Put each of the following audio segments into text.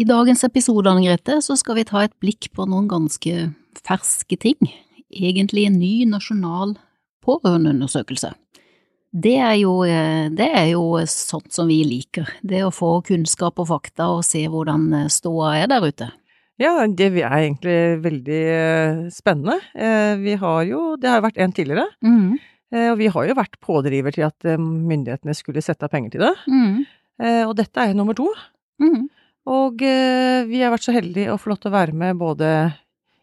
I dagens episode, Anne Grete, så skal vi ta et blikk på noen ganske ferske ting. Egentlig en ny nasjonal pårørendeundersøkelse. Det er, jo, eh, det er jo sånt som vi liker, det å få kunnskap og fakta og se hvordan eh, ståa er der ute. Ja, det er egentlig veldig eh, spennende. Vi har jo, det har jo vært en tidligere, mm. og vi har jo vært pådriver til at myndighetene skulle sette av penger til det. Mm. Og dette er jo nummer to. Mm. Og eh, vi har vært så heldige og få lov til å være med både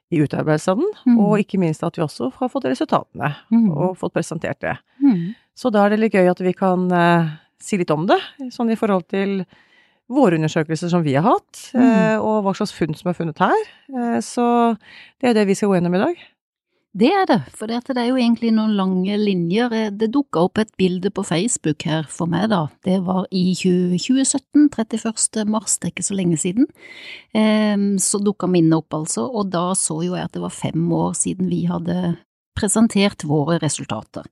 i utarbeidelsen av den, mm. og ikke minst at vi også har fått resultatene mm. og fått presentert det. Mm. Så da er det litt gøy at vi kan eh, si litt om det, sånn i forhold til våre undersøkelser som vi har hatt, mm. eh, og hva slags funn som er funnet her. Eh, så det er det vi skal gå gjennom i dag. Det er det, for det er jo egentlig noen lange linjer. Det dukka opp et bilde på Facebook her for meg, da. Det var i 2017, 31. mars, det er ikke så lenge siden. Ehm, så dukka minnet opp, altså, og da så jo jeg at det var fem år siden vi hadde presentert våre resultater.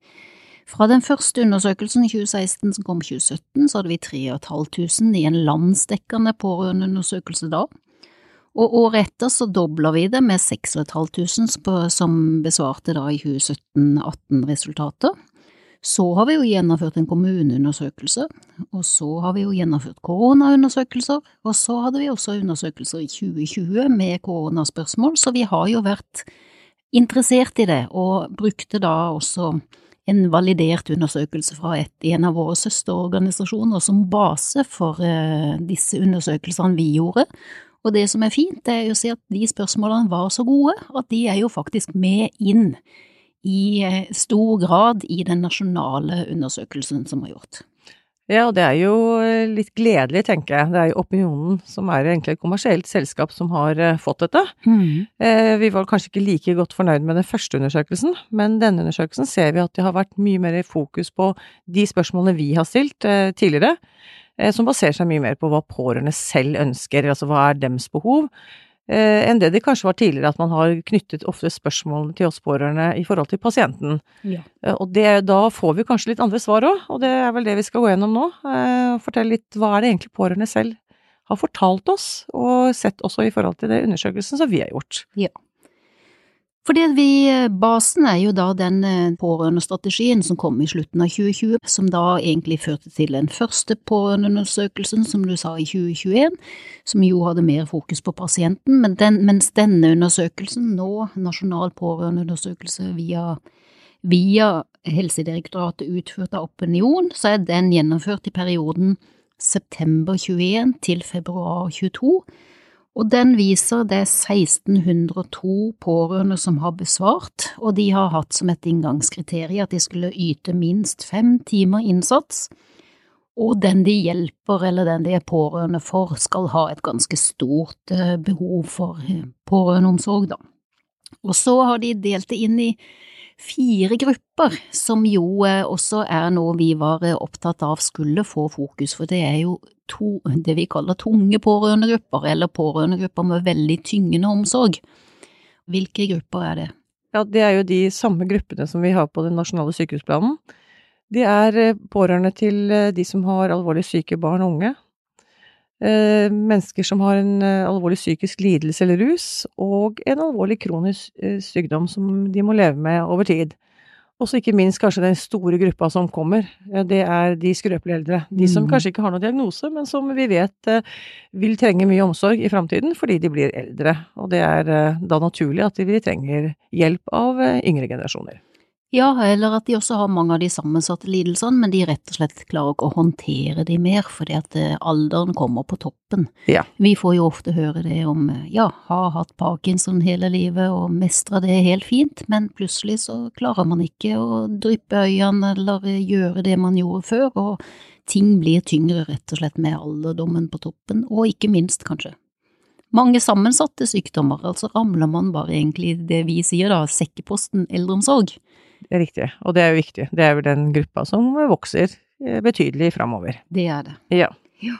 Fra den første undersøkelsen i 2016 som kom i 2017, så hadde vi 3500 i en landsdekkende pårørendeundersøkelse da. Og året etter så dobler vi det med 6500 som besvarte da i 2017-18 resultater. Så har vi jo gjennomført en kommuneundersøkelse, og så har vi jo gjennomført koronaundersøkelser, og så hadde vi også undersøkelser i 2020 med koronaspørsmål, så vi har jo vært interessert i det, og brukte da også en validert undersøkelse fra et, en av våre søsterorganisasjoner som base for eh, disse undersøkelsene vi gjorde, og det som er fint, det er å se at de spørsmålene var så gode at de er jo faktisk med inn i eh, stor grad i den nasjonale undersøkelsen som er gjort. Ja, og det er jo eh, litt gledelig, tenker jeg. Det er jo Opinionen som er egentlig et kommersielt selskap som har eh, fått dette. Mm. Vi var kanskje ikke like godt fornøyd med den første undersøkelsen, men denne undersøkelsen ser vi at det har vært mye mer fokus på de spørsmålene vi har stilt tidligere. Eh, som baserer seg mye mer på hva pårørende selv ønsker, altså hva er dems behov, eh, enn det det kanskje var tidligere, at man har knyttet ofte spørsmålene til oss pårørende i forhold til pasienten. Ja. Eh, og det, da får vi kanskje litt andre svar òg, og det er vel det vi skal gå gjennom nå. Fortelle litt hva er det egentlig pårørende selv har fortalt oss, og sett også i forhold til det undersøkelsen som vi har gjort. Ja. Fordi vi, Basen er jo da den eh, pårørendestrategien som kom i slutten av 2020, som da egentlig førte til den første pårørendeundersøkelsen, som du sa, i 2021, som jo hadde mer fokus på pasienten, men den, mens denne undersøkelsen, nå Nasjonal pårørendeundersøkelse via, via Helsedirektoratet utført av Opinion, så er den gjennomført i perioden september 21 til februar 22 og den viser det er 1602 pårørende som har besvart, og de har hatt som et inngangskriterium at de skulle yte minst fem timer innsats, og den de hjelper eller den de er pårørende for, skal ha et ganske stort eh, behov for eh, pårørendeomsorg, da. Og så har de delt det inn i fire grupper, som jo eh, også er noe vi var eh, opptatt av skulle få fokus, for det er jo to, det vi kaller tunge pårørendegrupper, eller pårørendegrupper med veldig tyngende omsorg. Hvilke grupper er det? Ja, det er jo de samme gruppene som vi har på den nasjonale sykehusplanen. De er eh, pårørende til de som har alvorlig syke barn og unge, mennesker som har en eh, alvorlig psykisk lidelse eller rus, og en alvorlig kronisk eh, sykdom som de må leve med over tid. Og så ikke minst kanskje den store gruppa som kommer, det er de skrøpelige eldre. De som mm. kanskje ikke har noen diagnose, men som vi vet eh, vil trenge mye omsorg i framtiden fordi de blir eldre. Og det er eh, da naturlig at de trenger hjelp av eh, yngre generasjoner. Ja, eller at de også har mange av de sammensatte lidelsene, men de rett og slett klarer ikke å håndtere de mer, fordi at eh, alderen kommer på toppen. Ja. Vi får jo ofte høre det om, eh, ja, har hatt parkinson hele livet og mestra det helt fint, men plutselig så klarer man ikke å dryppe øynene eller gjøre det man gjorde før, og ting blir tyngre rett og slett med alderdommen på toppen, og ikke minst, kanskje, mange sammensatte sykdommer, altså ramler man bare egentlig det vi sier da, sekkeposten eldreomsorg. Det er riktig, og det er jo viktig. Det er vel den gruppa som vokser eh, betydelig framover. Det er det. Ja. ja.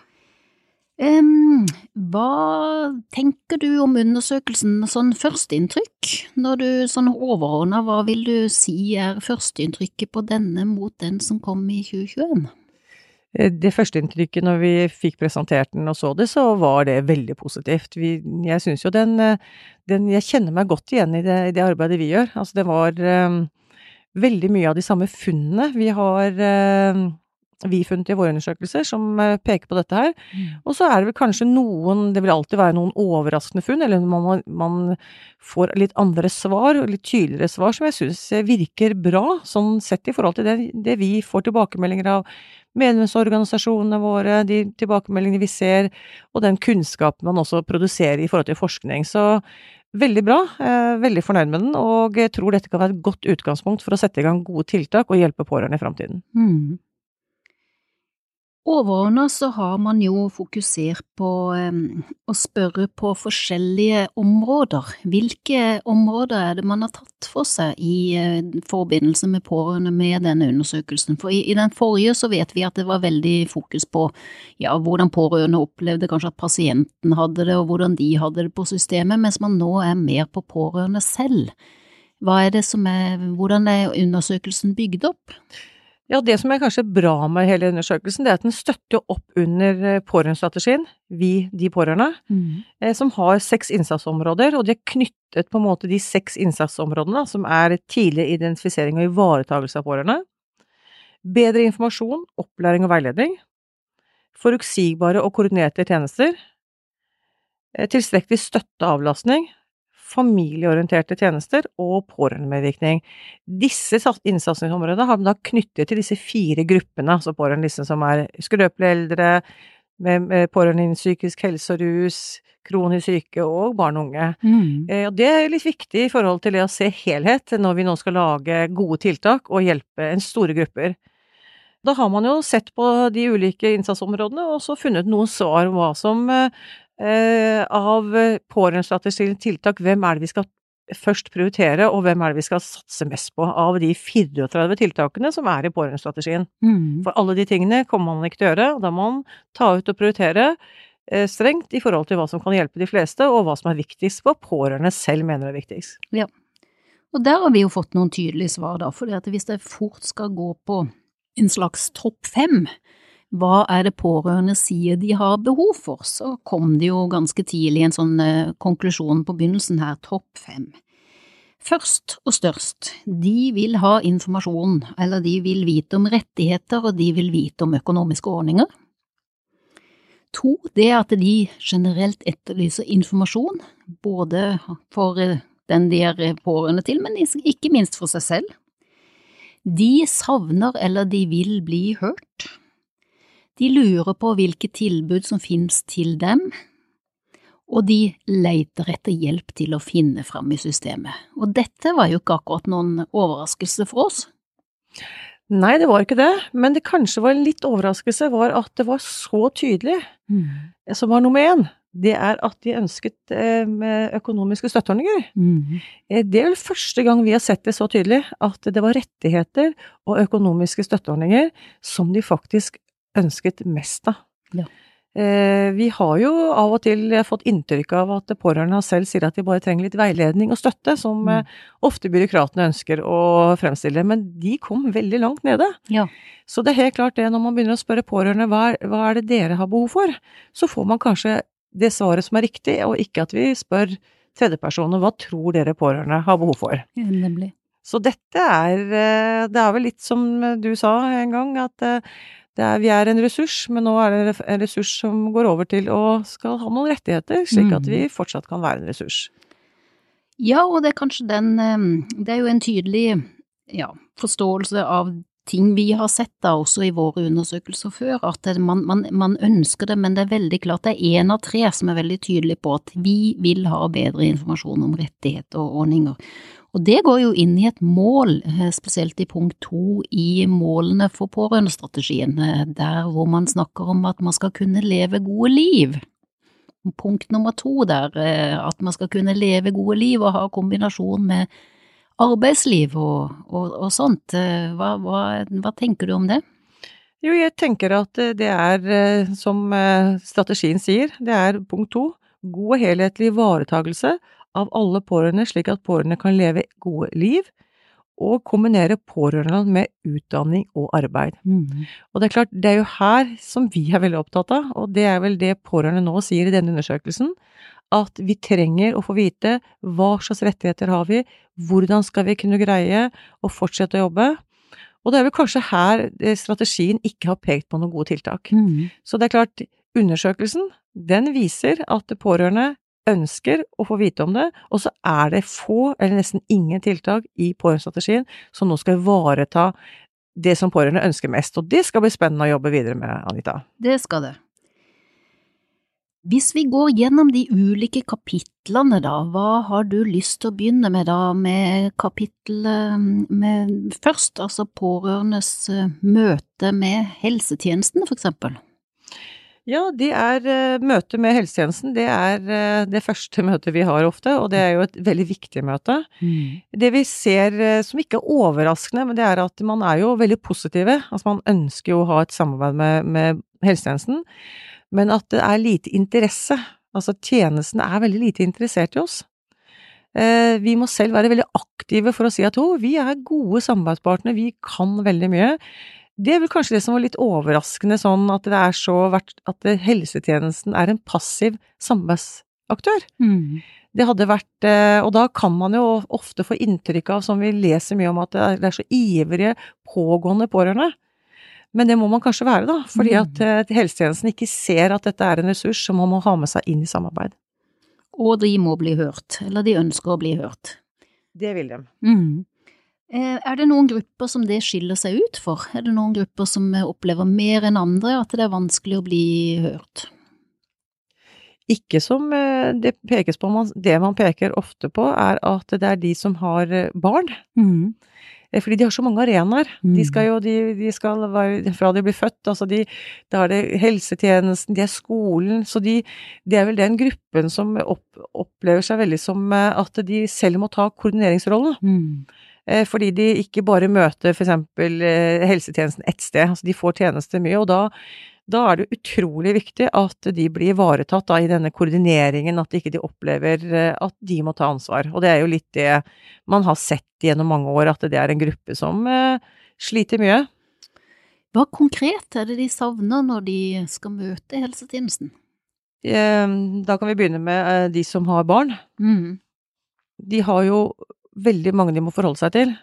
Um, hva tenker du om undersøkelsen sånn førsteinntrykk? Når du sånn overordna, hva vil du si er førsteinntrykket på denne mot den som kom i 2021? Eh, det førsteinntrykket når vi fikk presentert den og så det, så var det veldig positivt. Vi, jeg syns jo den, eh, den, Jeg kjenner meg godt igjen i det, i det arbeidet vi gjør. Altså det var um, veldig mye av de samme funnene vi har eh, vi funnet i våre undersøkelser som eh, peker på dette her. Mm. Og så er det vel kanskje noen, det vil alltid være noen overraskende funn, eller man, man får litt andre svar, litt tydeligere svar, som jeg syns virker bra, sånn sett i forhold til det, det vi får tilbakemeldinger av medlemsorganisasjonene våre, de tilbakemeldingene vi ser, og den kunnskapen man også produserer i forhold til forskning. Så Veldig bra, eh, veldig fornøyd med den, og jeg tror dette kan være et godt utgangspunkt for å sette i gang gode tiltak og hjelpe pårørende i framtiden. Mm. Overordnet så har man jo fokusert på å spørre på forskjellige områder. Hvilke områder er det man har tatt for seg i uh, forbindelse med pårørende med denne undersøkelsen? For i, den forrige så vet vi at det var veldig fokus på ja, hvordan pårørende opplevde kanskje at pasienten hadde det, og hvordan de hadde det på systemet, mens man nå er mer på pårørende selv. Hva er det som er, hvordan er undersøkelsen bygd opp? Ja, det som er kanskje bra med hele undersøkelsen, det er at den støtter opp under eh, pårørendestrategien, Vi de pårørende, mm. Eh, som har seks innsatsområder, og de er knyttet på en måte de seks innsatsområdene, som er tidlig identifisering og ivaretagelse av pårørende, bedre informasjon, opplæring og veiledning, forutsigbare og koordinerte tjenester, eh, tilstrekkelig støtte og avlastning, familieorienterte tjenester og pårørendemedvirkning. Disse innsatsområdene har man da knyttet til disse fire gruppene, altså pårørendelistene som er skrøpelige eldre, med, pårørende innen psykisk helse og rus, kronisk syke og barn og unge. Mm. Eh, det er litt viktig i forhold til det å se helhet når vi nå skal lage gode tiltak og hjelpe en store grupper. Da har man jo sett på de ulike innsatsområdene og så funnet noen svar om hva som eh, Eh, av pårørendestrategiske tiltak, hvem er det vi skal først prioritere, og hvem er det vi skal satse mest på av de 34 tiltakene som er i pårørendestrategien. Mm. For alle de tingene kommer man ikke til å gjøre, og da må man ta ut og prioritere eh, strengt i forhold til hva som kan hjelpe de fleste, og hva som er viktigst, hva pårørende selv mener er viktigst. Ja, og der har vi jo fått noen tydelige svar, da, for hvis det fort skal gå på en slags topp fem, hva er det pårørende sier de har behov for, så kom det jo ganske tidlig en sånn eh, konklusjon på begynnelsen her, topp fem. Først og størst, de vil ha informasjon, eller de vil vite om rettigheter, og de vil vite om økonomiske ordninger. To, det er at de generelt etterlyser informasjon, både for eh, den de er pårørende til, men ikke minst for seg selv. De savner eller de vil bli hørt. De lurer på hvilke tilbud som finnes til dem, og de leter etter hjelp til å finne fram i systemet. Og dette var jo ikke akkurat noen overraskelse for oss. Nei, det var ikke det, men det kanskje var en litt overraskelse var at det var så tydelig, mm. som var nummer én. Det er at de ønsket eh, økonomiske støtteordninger. Mm. Eh, det er vel første gang vi har sett det så tydelig, at det var rettigheter og økonomiske støtteordninger som de faktisk ønsket mest av. Ja. Eh, vi har jo av og til fått inntrykk av at pårørende selv sier at de bare trenger litt veiledning og støtte, som mm. Eh, ofte byråkratene ønsker å fremstille, men de kom veldig langt nede. Ja. Så det er helt klart det, når man begynner å spørre pårørende hva, hva er det dere har behov for, så får man kanskje det svaret som er riktig, og ikke at vi spør tredjepersoner hva tror dere pårørende har behov for. Ja, nemlig. Så dette er Det er vel litt som du sa en gang, at er, vi er en ressurs, men nå er det en ressurs som går over til å skal ha noen rettigheter, slik at vi mm. fortsatt kan være en ressurs. Ja, og det er kanskje den Det er jo en tydelig ja, forståelse av ting vi har sett da også i våre undersøkelser før, at man, man, man, ønsker det, men det er veldig klart det er én av tre som er veldig tydelig på at vi vil ha bedre informasjon om rettigheter og ordninger. Og det går jo inn i et mål, eh, spesielt i punkt to i målene for pårørendestrategien, eh, der hvor man snakker om at man skal kunne leve gode liv. Punkt nummer to der, eh, at man skal kunne leve gode liv og ha kombinasjon med arbeidsliv og, og, og sånt. Hva, hva, hva tenker du om det? Jo, jeg tenker at det er, som strategien sier, det er punkt to, god og helhetlig ivaretagelse av alle pårørende, slik at pårørende kan leve gode liv, og kombinere pårørende med utdanning og arbeid. Mm. Og det er klart, det er jo her som vi er veldig opptatt av, og det er vel det pårørende nå sier i denne undersøkelsen, at vi trenger å få vite hva slags rettigheter har vi, hvordan skal vi kunne greie å fortsette å jobbe, og det er vel kanskje her eh, strategien ikke har pekt på noen gode tiltak. Mm. Så det er klart, undersøkelsen den viser at pårørende ønsker å få vite om det, og så er det få, eller nesten ingen tiltak i pårørendestrategien som nå skal ivareta det som pårørende ønsker mest, og det skal bli spennende å jobbe videre med, Anita. Det skal det. Hvis vi går gjennom de ulike kapitlene, da, hva har du lyst til å begynne med, da, med kapittelet med først, altså pårørendes eh, møte med helsetjenesten, for eksempel? Ja, det er Møtet med helsetjenesten. Det er uh, det første møtet vi har ofte, og det er jo et veldig viktig møte. Mm. Det vi ser uh, som ikke er overraskende, men det er at man er jo veldig positive. Altså man ønsker jo å ha et samarbeid med, med helsetjenesten, men at det er lite interesse. Altså tjenesten er veldig lite interessert i oss. Vi må selv være veldig aktive for å si at jo, vi er gode samarbeidspartnere, vi kan veldig mye. Det er vel kanskje det som var litt overraskende, sånn at det er så at helsetjenesten er en passiv samarbeidsaktør. Mm. Det hadde vært eh, Og da kan man jo ofte få inntrykk av, som vi leser mye om, at det er så ivrige, pågående pårørende. Men det må man kanskje være, da, fordi mm. at eh, helsetjenesten ikke ser at dette er en ressurs som man må ha med seg inn i samarbeid. Og de må bli hørt, eller de ønsker å bli hørt. Det vil de. Mm. Eh, er det noen grupper som det skiller seg ut for? Er det noen grupper som opplever mer enn andre at det er vanskelig å bli hørt? Ikke som eh, det pekes på, det man peker ofte på er at det er de som har eh, barn. Mm. Fordi de har så mange arenaer. Mm. De skal jo, de, de skal være, fra de blir født, altså de, da er det helsetjenesten, de er skolen, så de, det er vel den gruppen som opp, opplever seg veldig som at de selv må ta koordineringsrollen. Mm. Eh, fordi de ikke bare møter f.eks. Eh, helsetjenesten ett sted, altså de får tjenester mye, og da, da er det utrolig viktig at de blir ivaretatt i denne koordineringen, at ikke de opplever eh, at de må ta ansvar. Og det er jo litt det man har sett gjennom mange år, at det er en gruppe som sliter mye. Hva konkret er det de savner når de skal møte helsetjenesten? Da kan vi begynne med de som har barn. Mm. De har jo veldig mange de må forholde seg til.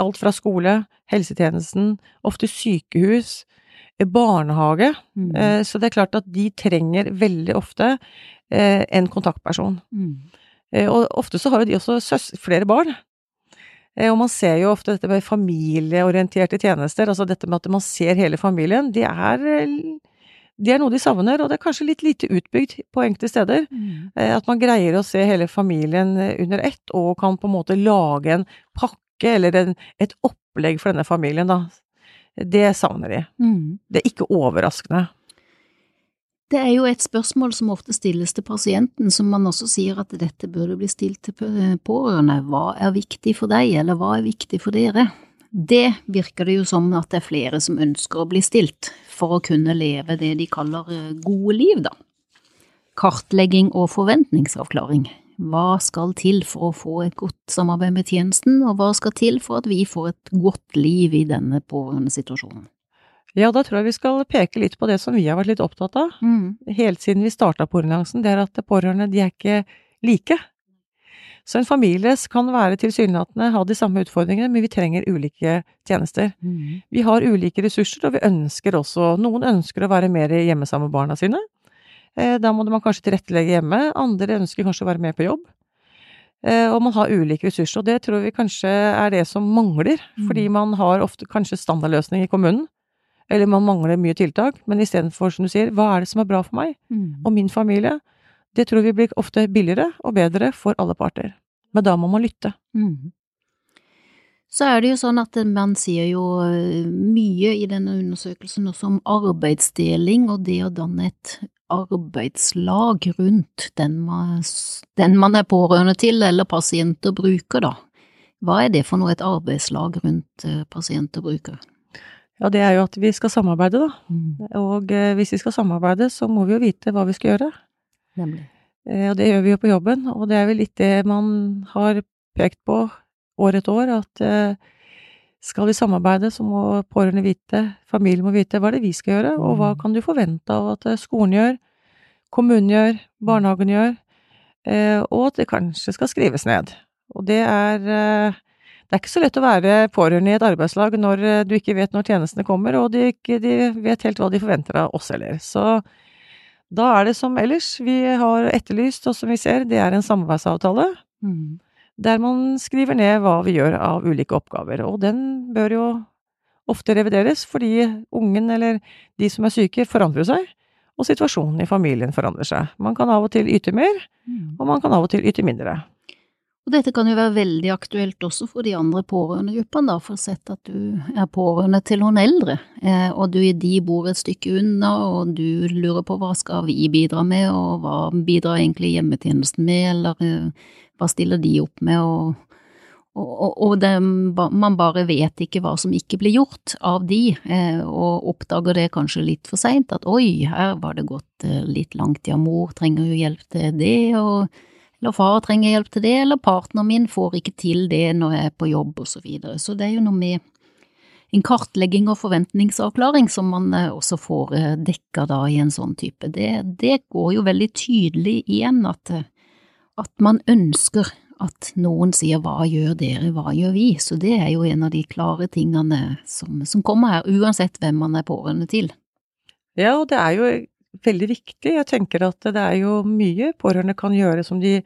Alt fra skole, helsetjenesten, ofte sykehus, eh, barnehage. Mm. Eh, så det er klart at de trenger veldig ofte eh, en kontaktperson. Mm. Og ofte så har jo de også flere barn. Og man ser jo ofte dette med familieorienterte tjenester, altså dette med at man ser hele familien, De er det er noe de savner, og det er kanskje litt lite utbygd på enkelte steder. Mm. Eh, at man greier å se hele familien eh, under ett, og kan på en måte lage en pakke eller en, et opplegg for denne familien, da. Det savner de. Mm. Det er ikke overraskende. Det er jo et spørsmål som ofte stilles til pasienten, som man også sier at dette burde bli stilt til pårørende. Hva er viktig for deg, eller hva er viktig for dere? Det virker det jo som at det er flere som ønsker å bli stilt, for å kunne leve det de kaller eh, gode liv, da. Kartlegging og forventningsavklaring. Hva skal til for å få et godt samarbeid med tjenesten, og hva skal til for at vi får et godt liv i denne pårørende situasjonen? Ja, da tror jeg vi skal peke litt på det som vi har vært litt opptatt av, mm. helt siden vi starta Pårørendealliansen. Det er at pårørende, de er ikke like. Så en familie kan være tilsynelatende ha de samme utfordringene, men vi trenger ulike tjenester. Mm. Vi har ulike ressurser, og vi ønsker også Noen ønsker å være mer hjemme sammen med barna sine. Eh, da må man kanskje tilrettelegge hjemme. Andre ønsker kanskje å være med på jobb. Eh, og man har ulike ressurser, og det tror vi kanskje er det som mangler. Mm. Fordi man har ofte kanskje standardløsning i kommunen, eller man mangler mye tiltak. Men istedenfor, som du sier, hva er det som er bra for meg mm. og min familie? Det tror vi blir ofte billigere og bedre for alle parter. Men da må man lytte. Mm. Så er det jo sånn at man sier jo eh, mye i denne undersøkelsen også om arbeidsdeling og det å danne et arbeidslag rundt den man, den man er pårørende til, eller pasient og bruker, da. Hva er det for noe, et arbeidslag rundt eh, pasient og bruker? Ja, det er jo at vi skal samarbeide, da. Mm. Og eh, hvis vi skal samarbeide, så må vi jo vite hva vi skal gjøre. Nemlig. Og det gjør vi jo på jobben, og det er vel litt det man har pekt på år etter år, at eh, skal vi samarbeide, så må pårørende vite, familien må vite, hva er det vi skal gjøre, og hva mm. kan du forvente av at eh, skolen gjør, kommunen gjør, barnehagen gjør, eh, og at det kanskje skal skrives ned. Og det er det er ikke så lett å være pårørende i et arbeidslag når du ikke vet når tjenestene kommer, og de ikke de vet helt hva de forventer av oss heller. Så da er det som ellers. Vi har etterlyst, og som vi ser, det er en samarbeidsavtale. Mm der man skriver ned hva vi gjør av ulike oppgaver. Og den bør jo ofte revideres, fordi ungen eller de som er syke, forandrer seg, og situasjonen i familien forandrer seg. Man kan av og til yte mer, mm. og man kan av og til yte mindre. Og dette kan jo være veldig aktuelt også for de andre pårørendegruppene, da, for å sette at du er pårørende til noen eldre, eh, og du, de bor et stykke unna, og du lurer på hva skal vi bidra med, og hva bidrar egentlig hjemmetjenesten med, eller eh, hva stiller de opp med, og, og, og det, man bare vet ikke hva som ikke blir gjort av de, eh, og oppdager det kanskje litt for seint, at oi, her var det gått litt langt, ja, mor trenger jo hjelp til det, og eller far trenger hjelp til det, eller partneren min får ikke til det når jeg er på jobb, og så videre. Så det er jo noe med en kartlegging og forventningsavklaring som man eh, også får dekka da i en sånn type. Det, det går jo veldig tydelig igjen at at man ønsker at noen sier hva gjør dere, hva gjør vi, så det er jo en av de klare tingene som, som kommer her, uansett hvem man er pårørende til. Ja, og det er jo veldig viktig. Jeg tenker at det er jo mye pårørende kan gjøre som de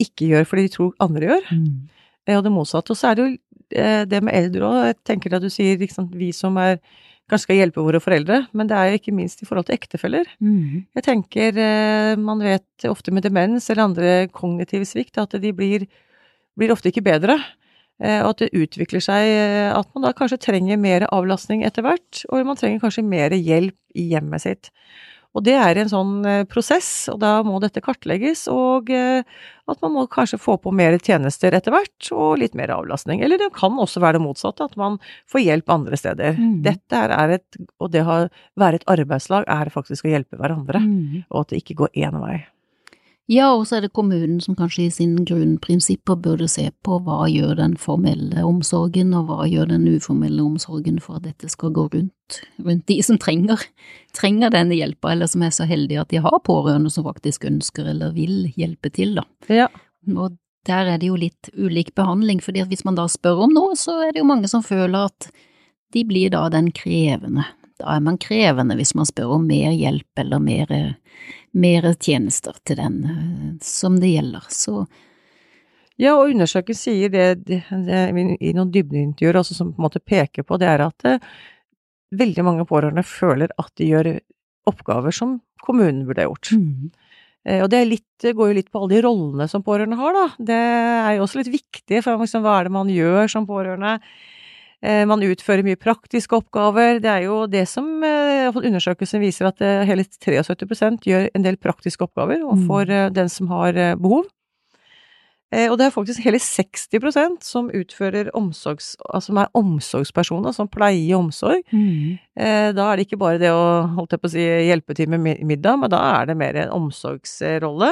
ikke gjør fordi de tror andre gjør, mm. og det motsatte. Og så er det jo eh, det med eldre òg, jeg tenker at du sier liksom, vi som er kanskje skal hjelpe våre foreldre, men det er jo ikke minst i forhold til ektefeller. Mm. Jeg tenker eh, man vet ofte med demens eller andre kognitive svikt at de blir, blir ofte ikke bedre. Eh, og at det utvikler seg eh, at man da kanskje trenger mer avlastning etter hvert, og man trenger kanskje mer hjelp i hjemmet sitt. Og det er en sånn eh, prosess, og da må dette kartlegges, og eh, at man må kanskje få på mer tjenester etter hvert, og litt mer avlastning. Eller det kan også være det motsatte, at man får hjelp andre steder. Mm. Dette er et, og det å være et arbeidslag er faktisk å hjelpe hverandre, mm. og at det ikke går én vei. Ja, og så er det kommunen som kanskje i sine grunnprinsipper burde se på hva gjør den formelle omsorgen, og hva gjør den uformelle omsorgen for at dette skal gå rundt, rundt de som trenger, trenger denne hjelpa, eller som er så heldige at de har pårørende som faktisk ønsker eller vil hjelpe til, da. Ja. Og der er det jo litt ulik behandling, fordi at hvis man da spør om noe, så er det jo mange som føler at de blir da den krevende. Da er man krevende hvis man spør om mer hjelp eller mer mer tjenester til den eh, som det gjelder. Så ja, og undersøkelsen sier det, det, det, i noen dybdeintervjuer også som på en måte peker på, det er at det, eh, veldig mange pårørende føler at de gjør oppgaver som kommunen burde ha gjort. Mm. Eh, og det litt, går jo litt på alle de rollene som pårørende har, da. Det er jo også litt viktig, for liksom, hva er det man gjør som pårørende? Eh, man utfører mye praktiske oppgaver. Det er jo det som eh, undersøkelsen viser, at eh, hele 73% gjør en del praktiske oppgaver overfor mm. den som har behov. Og det er faktisk hele 60% som utfører omsorgs... Altså som er omsorgspersoner, som pleier omsorg. Mm. Da er det ikke bare det å, holdt jeg på å si, hjelpe til med middag, men da er det mer en omsorgsrolle.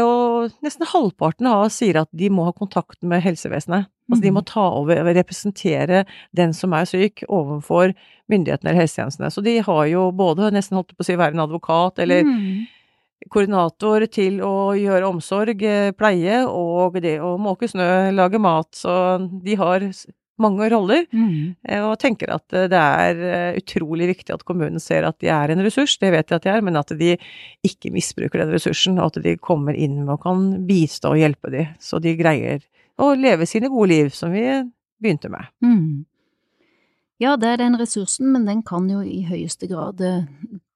Og nesten halvparten av sier at de må ha kontakt med helsevesenet. Altså de må mm. ta over representere den som er syk, overfor myndighetene eller helsetjenestene. Så de har jo både nesten holdt på å si være en advokat, eller mm. koordinator til å gjøre omsorg, pleie og det å måke snø, lage mat, så de har mange roller, mm. og tenker at det er utrolig viktig at kommunen ser at de er en ressurs, det vet de at de er, men at de ikke misbruker den ressursen, og at de kommer inn og kan bistå og hjelpe de, så de greier å leve sine gode liv, som vi begynte med. Mm. Ja, det er den ressursen, men den kan jo i høyeste grad eh,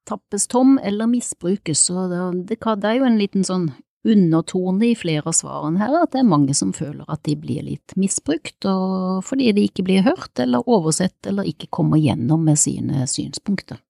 tappes tom eller misbrukes, og det, er jo en liten sånn undertone i flere av svarene her, at det er mange som føler at de blir litt misbrukt, og fordi de ikke blir hørt eller oversett eller ikke kommer gjennom med sine synspunkter.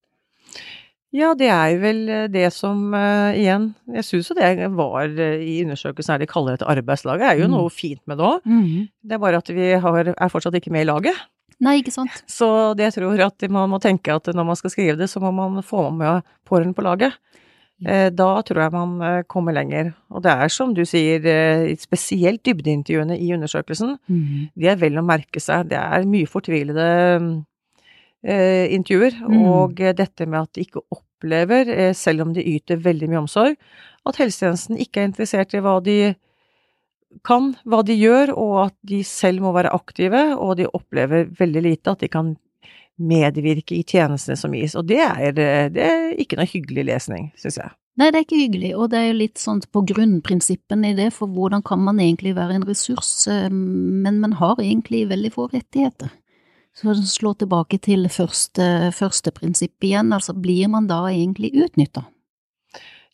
Ja, det er vel eh, det som uh, igjen Jeg syns jo det var uh, i undersøkelsen her de kaller det et arbeidslag, det er jo mm. noe fint med det òg. Mm. Det er bare at vi har, er fortsatt ikke med i laget. Nei, ikke sant. Så det jeg tror at man må tenke at når man skal skrive det, så må man få med pårørende på laget. Uh, da tror jeg man kommer lenger. Og det er som du sier, spesielt dybdeintervjuene i undersøkelsen, mm. de er vel å merke seg. Det er mye fortvilede eh, intervjuer. Mm. Og dette med at de ikke opplever, selv om de yter veldig mye omsorg, at helsetjenesten ikke er interessert i hva de kan, hva de gjør, og at de selv må være aktive, og de opplever veldig lite at de kan medvirke i tjenestene som gis. Og det er, det er ikke noe hyggelig lesning, syns jeg. Nei, det er ikke hyggelig, og det er jo litt sånn på grunnprinsippene i det, for hvordan kan man egentlig være en ressurs, eh, men man har egentlig veldig få rettigheter. Så slå tilbake til første, første prinsipp igjen, altså blir man da egentlig utnytta?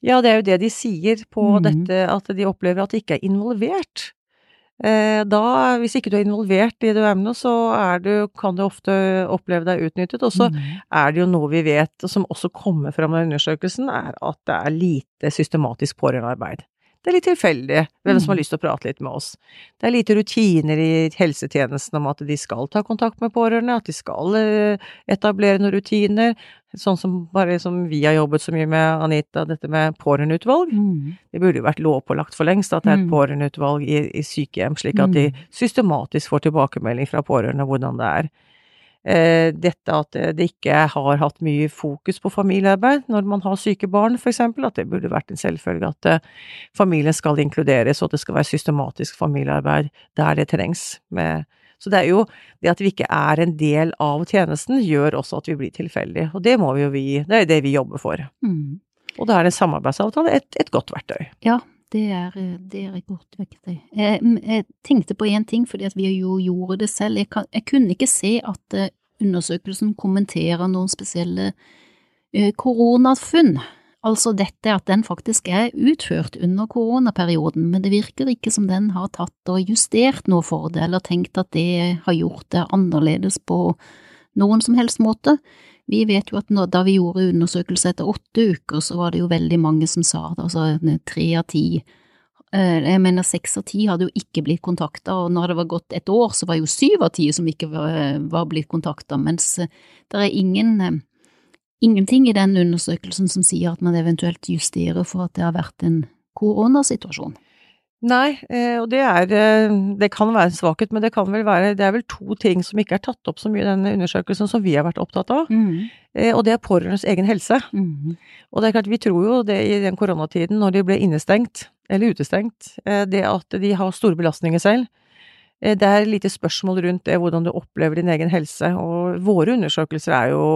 Ja, det er jo det de sier på mm. dette, at de opplever at de ikke er involvert. Eh, da, hvis ikke du er involvert i det du er med noe, så du, kan du ofte oppleve deg utnyttet. Og så mm. er det jo noe vi vet, og som også kommer fram av undersøkelsen, er at det er lite systematisk pårørendearbeid. Det er litt tilfeldig hvem som har mm. lyst til å prate litt med oss. Det er lite rutiner i helsetjenesten om at de skal ta kontakt med pårørende, at de skal eh, etablere noen rutiner. Sånn som bare som vi har jobbet så mye med, Anita, dette med pårørendeutvalg. Mm. Det burde jo vært lovpålagt for lengst at det er et mm. pårørendeutvalg i, i sykehjem, slik at de mm. systematisk får tilbakemelding fra pårørende hvordan det er. Eh, dette at det ikke har hatt mye fokus på familiearbeid når man har syke barn, eksempel, at det burde vært en selvfølge at eh, familien skal inkluderes, og at det skal være systematisk familiearbeid der det trengs. så det er jo det at vi ikke er en del av tjenesten, gjør også at vi blir tilfeldige, og det må vi jo vi, det er det vi jobber for. Mm. Og da er en samarbeidsavtale et, et godt verktøy. Ja, det er, det er, godt verktøy. Jeg, jeg tenkte på én ting, fordi vi jo gjorde det selv. Jeg, kan, jeg kunne ikke se at uh, undersøkelsen kommenterer noen spesielle uh, koronafunn. Altså dette at den faktisk er utført under koronaperioden, men det virker ikke som den har tatt og justert noe for det, eller tenkt at det har gjort det annerledes på noen som helst måte. Vi vet jo at når, da vi gjorde undersøkelse etter åtte uker, så var det jo veldig mange som sa det, altså tre av ti. Eh, jeg mener seks av ti hadde jo ikke blitt kontakta, og når det var gått et år, så var jo syv av ti som ikke var, var blitt kontakta, mens eh, det er ingen, eh, ingenting i den undersøkelsen som sier at man eventuelt justerer for at det har vært en koronasituasjon. Nei, eh, og det er eh, Det kan være en svakhet, men det kan vel være Det er vel to ting som ikke er tatt opp så mye i denne undersøkelsen som vi har vært opptatt av. Mm. Eh, og det er pårørendes egen helse. Mm. Og det er klart, vi tror jo det i den koronatiden, når de ble innestengt, eller utestengt, det at de har store belastninger selv. Det er lite spørsmål rundt det, hvordan du opplever din egen helse. Og våre undersøkelser er jo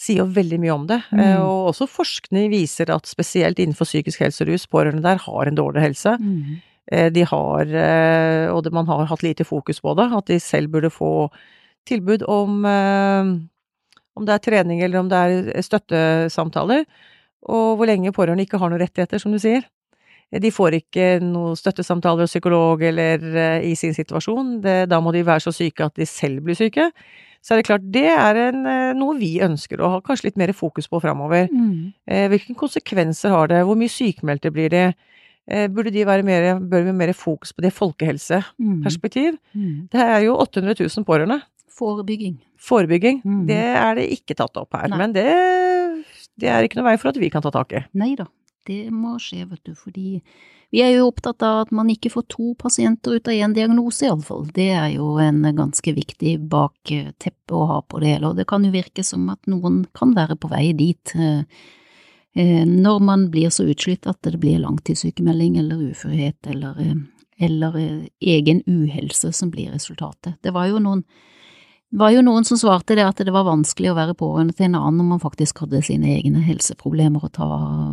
sier jo veldig mye om det. Mm. Eh, og også forskning viser at spesielt innenfor psykisk helse og rus, pårørende der har en dårlig helse. Mm. Eh, de har, eh, og man har hatt lite fokus på det, at de selv burde få tilbud om om det er trening eller om det er støttesamtaler, og hvor lenge pårørende ikke har noen rettigheter, som du sier. De får ikke noen støttesamtaler og psykolog eller i sin situasjon, det, da må de være så syke at de selv blir syke så er det klart det er en, eh, noe vi ønsker å ha kanskje litt mer fokus på framover. Mm. Eh, hvilke konsekvenser har det, hvor mye sykemeldte blir det? Eh, burde de være mer, bør vi mer fokus på det folkehelseperspektiv? Mm. Mm. Det er jo 800 000 pårørende. Forebygging. Forebygging. Mm. Det er det ikke tatt opp her. Nei. Men det, det er ikke noe vei for at vi kan ta tak i. Nei da, det må skje, vet du, fordi vi er jo opptatt av at man ikke får to pasienter ut av én diagnose, iallfall. Det er jo en ganske viktig bakteppe å ha på det hele, og det kan jo virke som at noen kan være på vei dit. Eh, eh, når man blir så utslitt at det blir langtidssykemelding eller uførhet eller, eh, eller egen uhelse som blir resultatet. Det var jo noen var jo noen som svarte det at det var vanskelig å være pårørende til en annen når man faktisk hadde sine egne helseproblemer å ta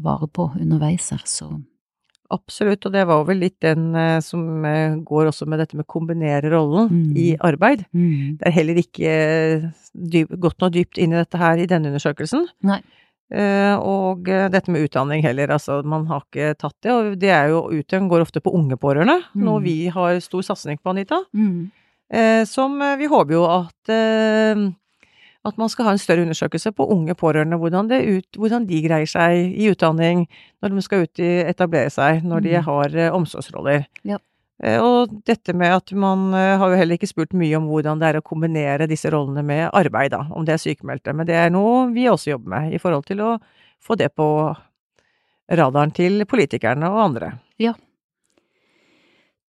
vare på underveis her, så Absolutt, og det var vel litt den eh, som eh, går også med dette med å kombinere rollen mm. i arbeid. Mm. Det er heller ikke gått dyp, godt nok dypt inn i dette her i denne undersøkelsen. Nei. Og dette med utdanning heller, altså man har ikke tatt det. Og det er jo utdanning går ofte på unge pårørende, mm. noe vi har stor satsing på, Anita. Uh, som vi håper jo at uh, at man skal ha en større undersøkelse på unge pårørende, hvordan, ut, hvordan de greier seg i utdanning når de skal ut i etablere seg, når de mm. har omsorgsroller. Ja. Og dette med at man har jo heller ikke spurt mye om hvordan det er å kombinere disse rollene med arbeid, da, om det er sykemeldte. Men det er noe vi også jobber med, i forhold til å få det på radaren til politikerne og andre. Ja.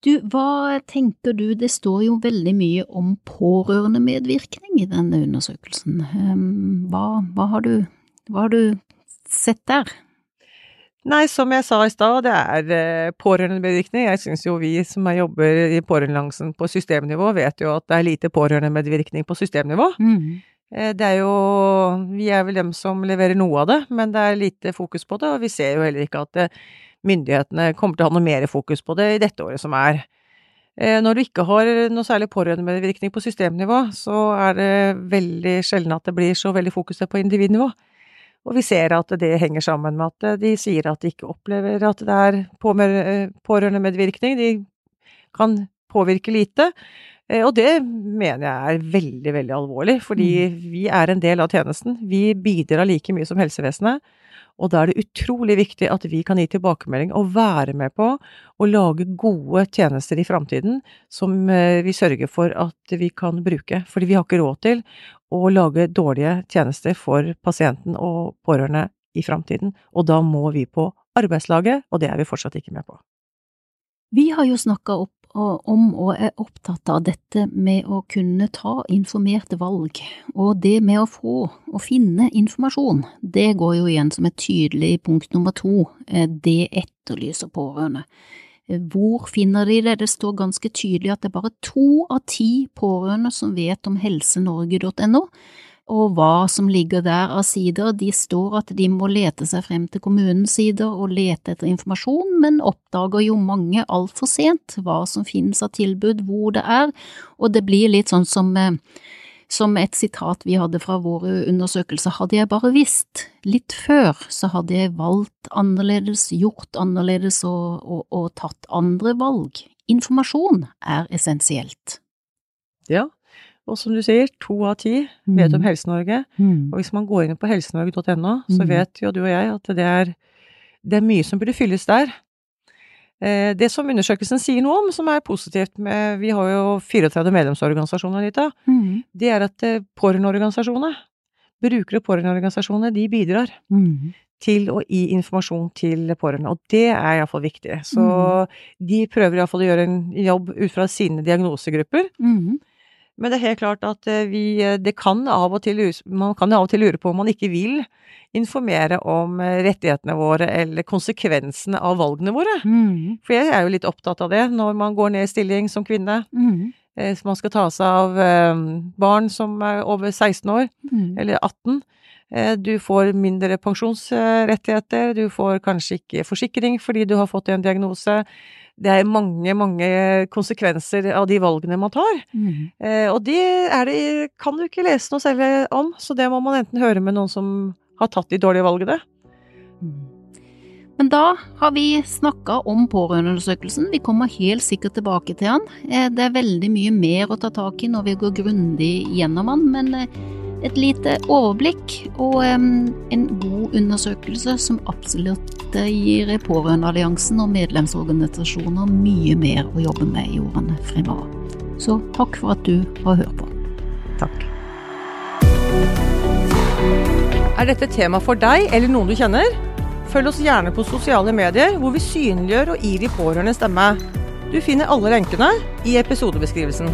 Du, hva tenker du, det står jo veldig mye om pårørendemedvirkning i denne undersøkelsen. Ehm, hva, hva, har du, hva har du sett der? Nei, som jeg sa i stad, det er eh, pårørendemedvirkning. Jeg syns jo vi som jobber i pårørendelansen på systemnivå, vet jo at det er lite pårørendemedvirkning på systemnivå. Mm. Eh, det er jo Vi er vel dem som leverer noe av det, men det er lite fokus på det, og vi ser jo heller ikke at det, myndighetene kommer til å ha noe mer fokus på det i dette året som er. Eh, når du ikke har noe særlig pårørendemedvirkning på systemnivå, så er det veldig sjelden at det blir så veldig fokus på individnivå. Og vi ser at det henger sammen med at de sier at de ikke opplever at det er eh, pårørendemedvirkning. De kan påvirke lite. Eh, og det mener jeg er veldig, veldig alvorlig, fordi mm. vi er en del av tjenesten. Vi bidrar like mye som helsevesenet. Og da er det utrolig viktig at vi kan gi tilbakemelding og være med på å lage gode tjenester i framtiden som eh, vi sørger for at vi kan bruke. Fordi vi har ikke råd til å lage dårlige tjenester for pasienten og pårørende i framtiden. Og da må vi på arbeidslaget, og det er vi fortsatt ikke med på. Vi har jo snakka opp om og er opptatt av dette med å kunne ta informerte valg, og det med å få og finne informasjon, det går jo igjen som et tydelig punkt nummer to, eh, det etterlyser pårørende. Eh, hvor finner de det? Det står ganske tydelig at det er bare to av ti pårørende som vet om helsenorge.no, og hva som ligger der av sider. De står at de må lete seg frem til kommunens sider og lete etter informasjon, men oppdager jo mange altfor sent hva som finnes av tilbud, hvor det er, og det blir litt sånn som, eh, som et sitat vi hadde fra våre undersøkelser, hadde jeg bare visst litt før, så hadde jeg valgt annerledes, gjort annerledes og, og, og tatt andre valg. Informasjon er essensielt. Ja, og som du sier, to av ti vet om mm. Helse-Norge. Mm. Og hvis man går inn på helsenorge.no, så mm. vet jo du og jeg at det er, det er mye som burde fylles der. Eh, det som undersøkelsen sier noe om, som er positivt med Vi har jo 34 medlemsorganisasjoner, Anita. Mm. Det er at eh, pårørendeorganisasjonene, brukere- og pårørendeorganisasjonene, de bidrar. Mm. Til å gi informasjon til pårørende, og det er iallfall viktig. Så mm. de prøver iallfall å gjøre en jobb ut fra sine diagnosegrupper. Mm. Men det er helt klart at eh, vi eh, Det kan av og til Man kan av og til lure på om man ikke vil informere om eh, rettighetene våre eller konsekvensene av valgene våre. Mm. For jeg er jo litt opptatt av det når man går ned i stilling som kvinne. Mm. Man skal ta seg av barn som er over 16 år, mm. eller 18. Du får mindre pensjonsrettigheter, du får kanskje ikke forsikring fordi du har fått en diagnose det er mange, mange konsekvenser av de valgene man tar. Mm. Eh, og det, det, kan du ikke lese noe selv om, så det må man enten høre med noen som har tatt de dårlige valgene. Mm. Men da har vi snakka om pårørendeundersøkelsen. Vi kommer helt sikkert tilbake til den. Eh, det er veldig mye mer å ta tak i når vi går grundig gjennom den, men eh, et lite overblikk og en god undersøkelse som absolutt gir Pårørendealliansen og medlemsorganisasjoner mye mer å jobbe med i årene fremover. Så takk for at du har hørt på. Takk. Er dette tema for deg eller noen du kjenner? Følg oss gjerne på sosiale medier, hvor vi synliggjør og gir de pårørende stemme. Du finner alle lenkene i episodebeskrivelsen.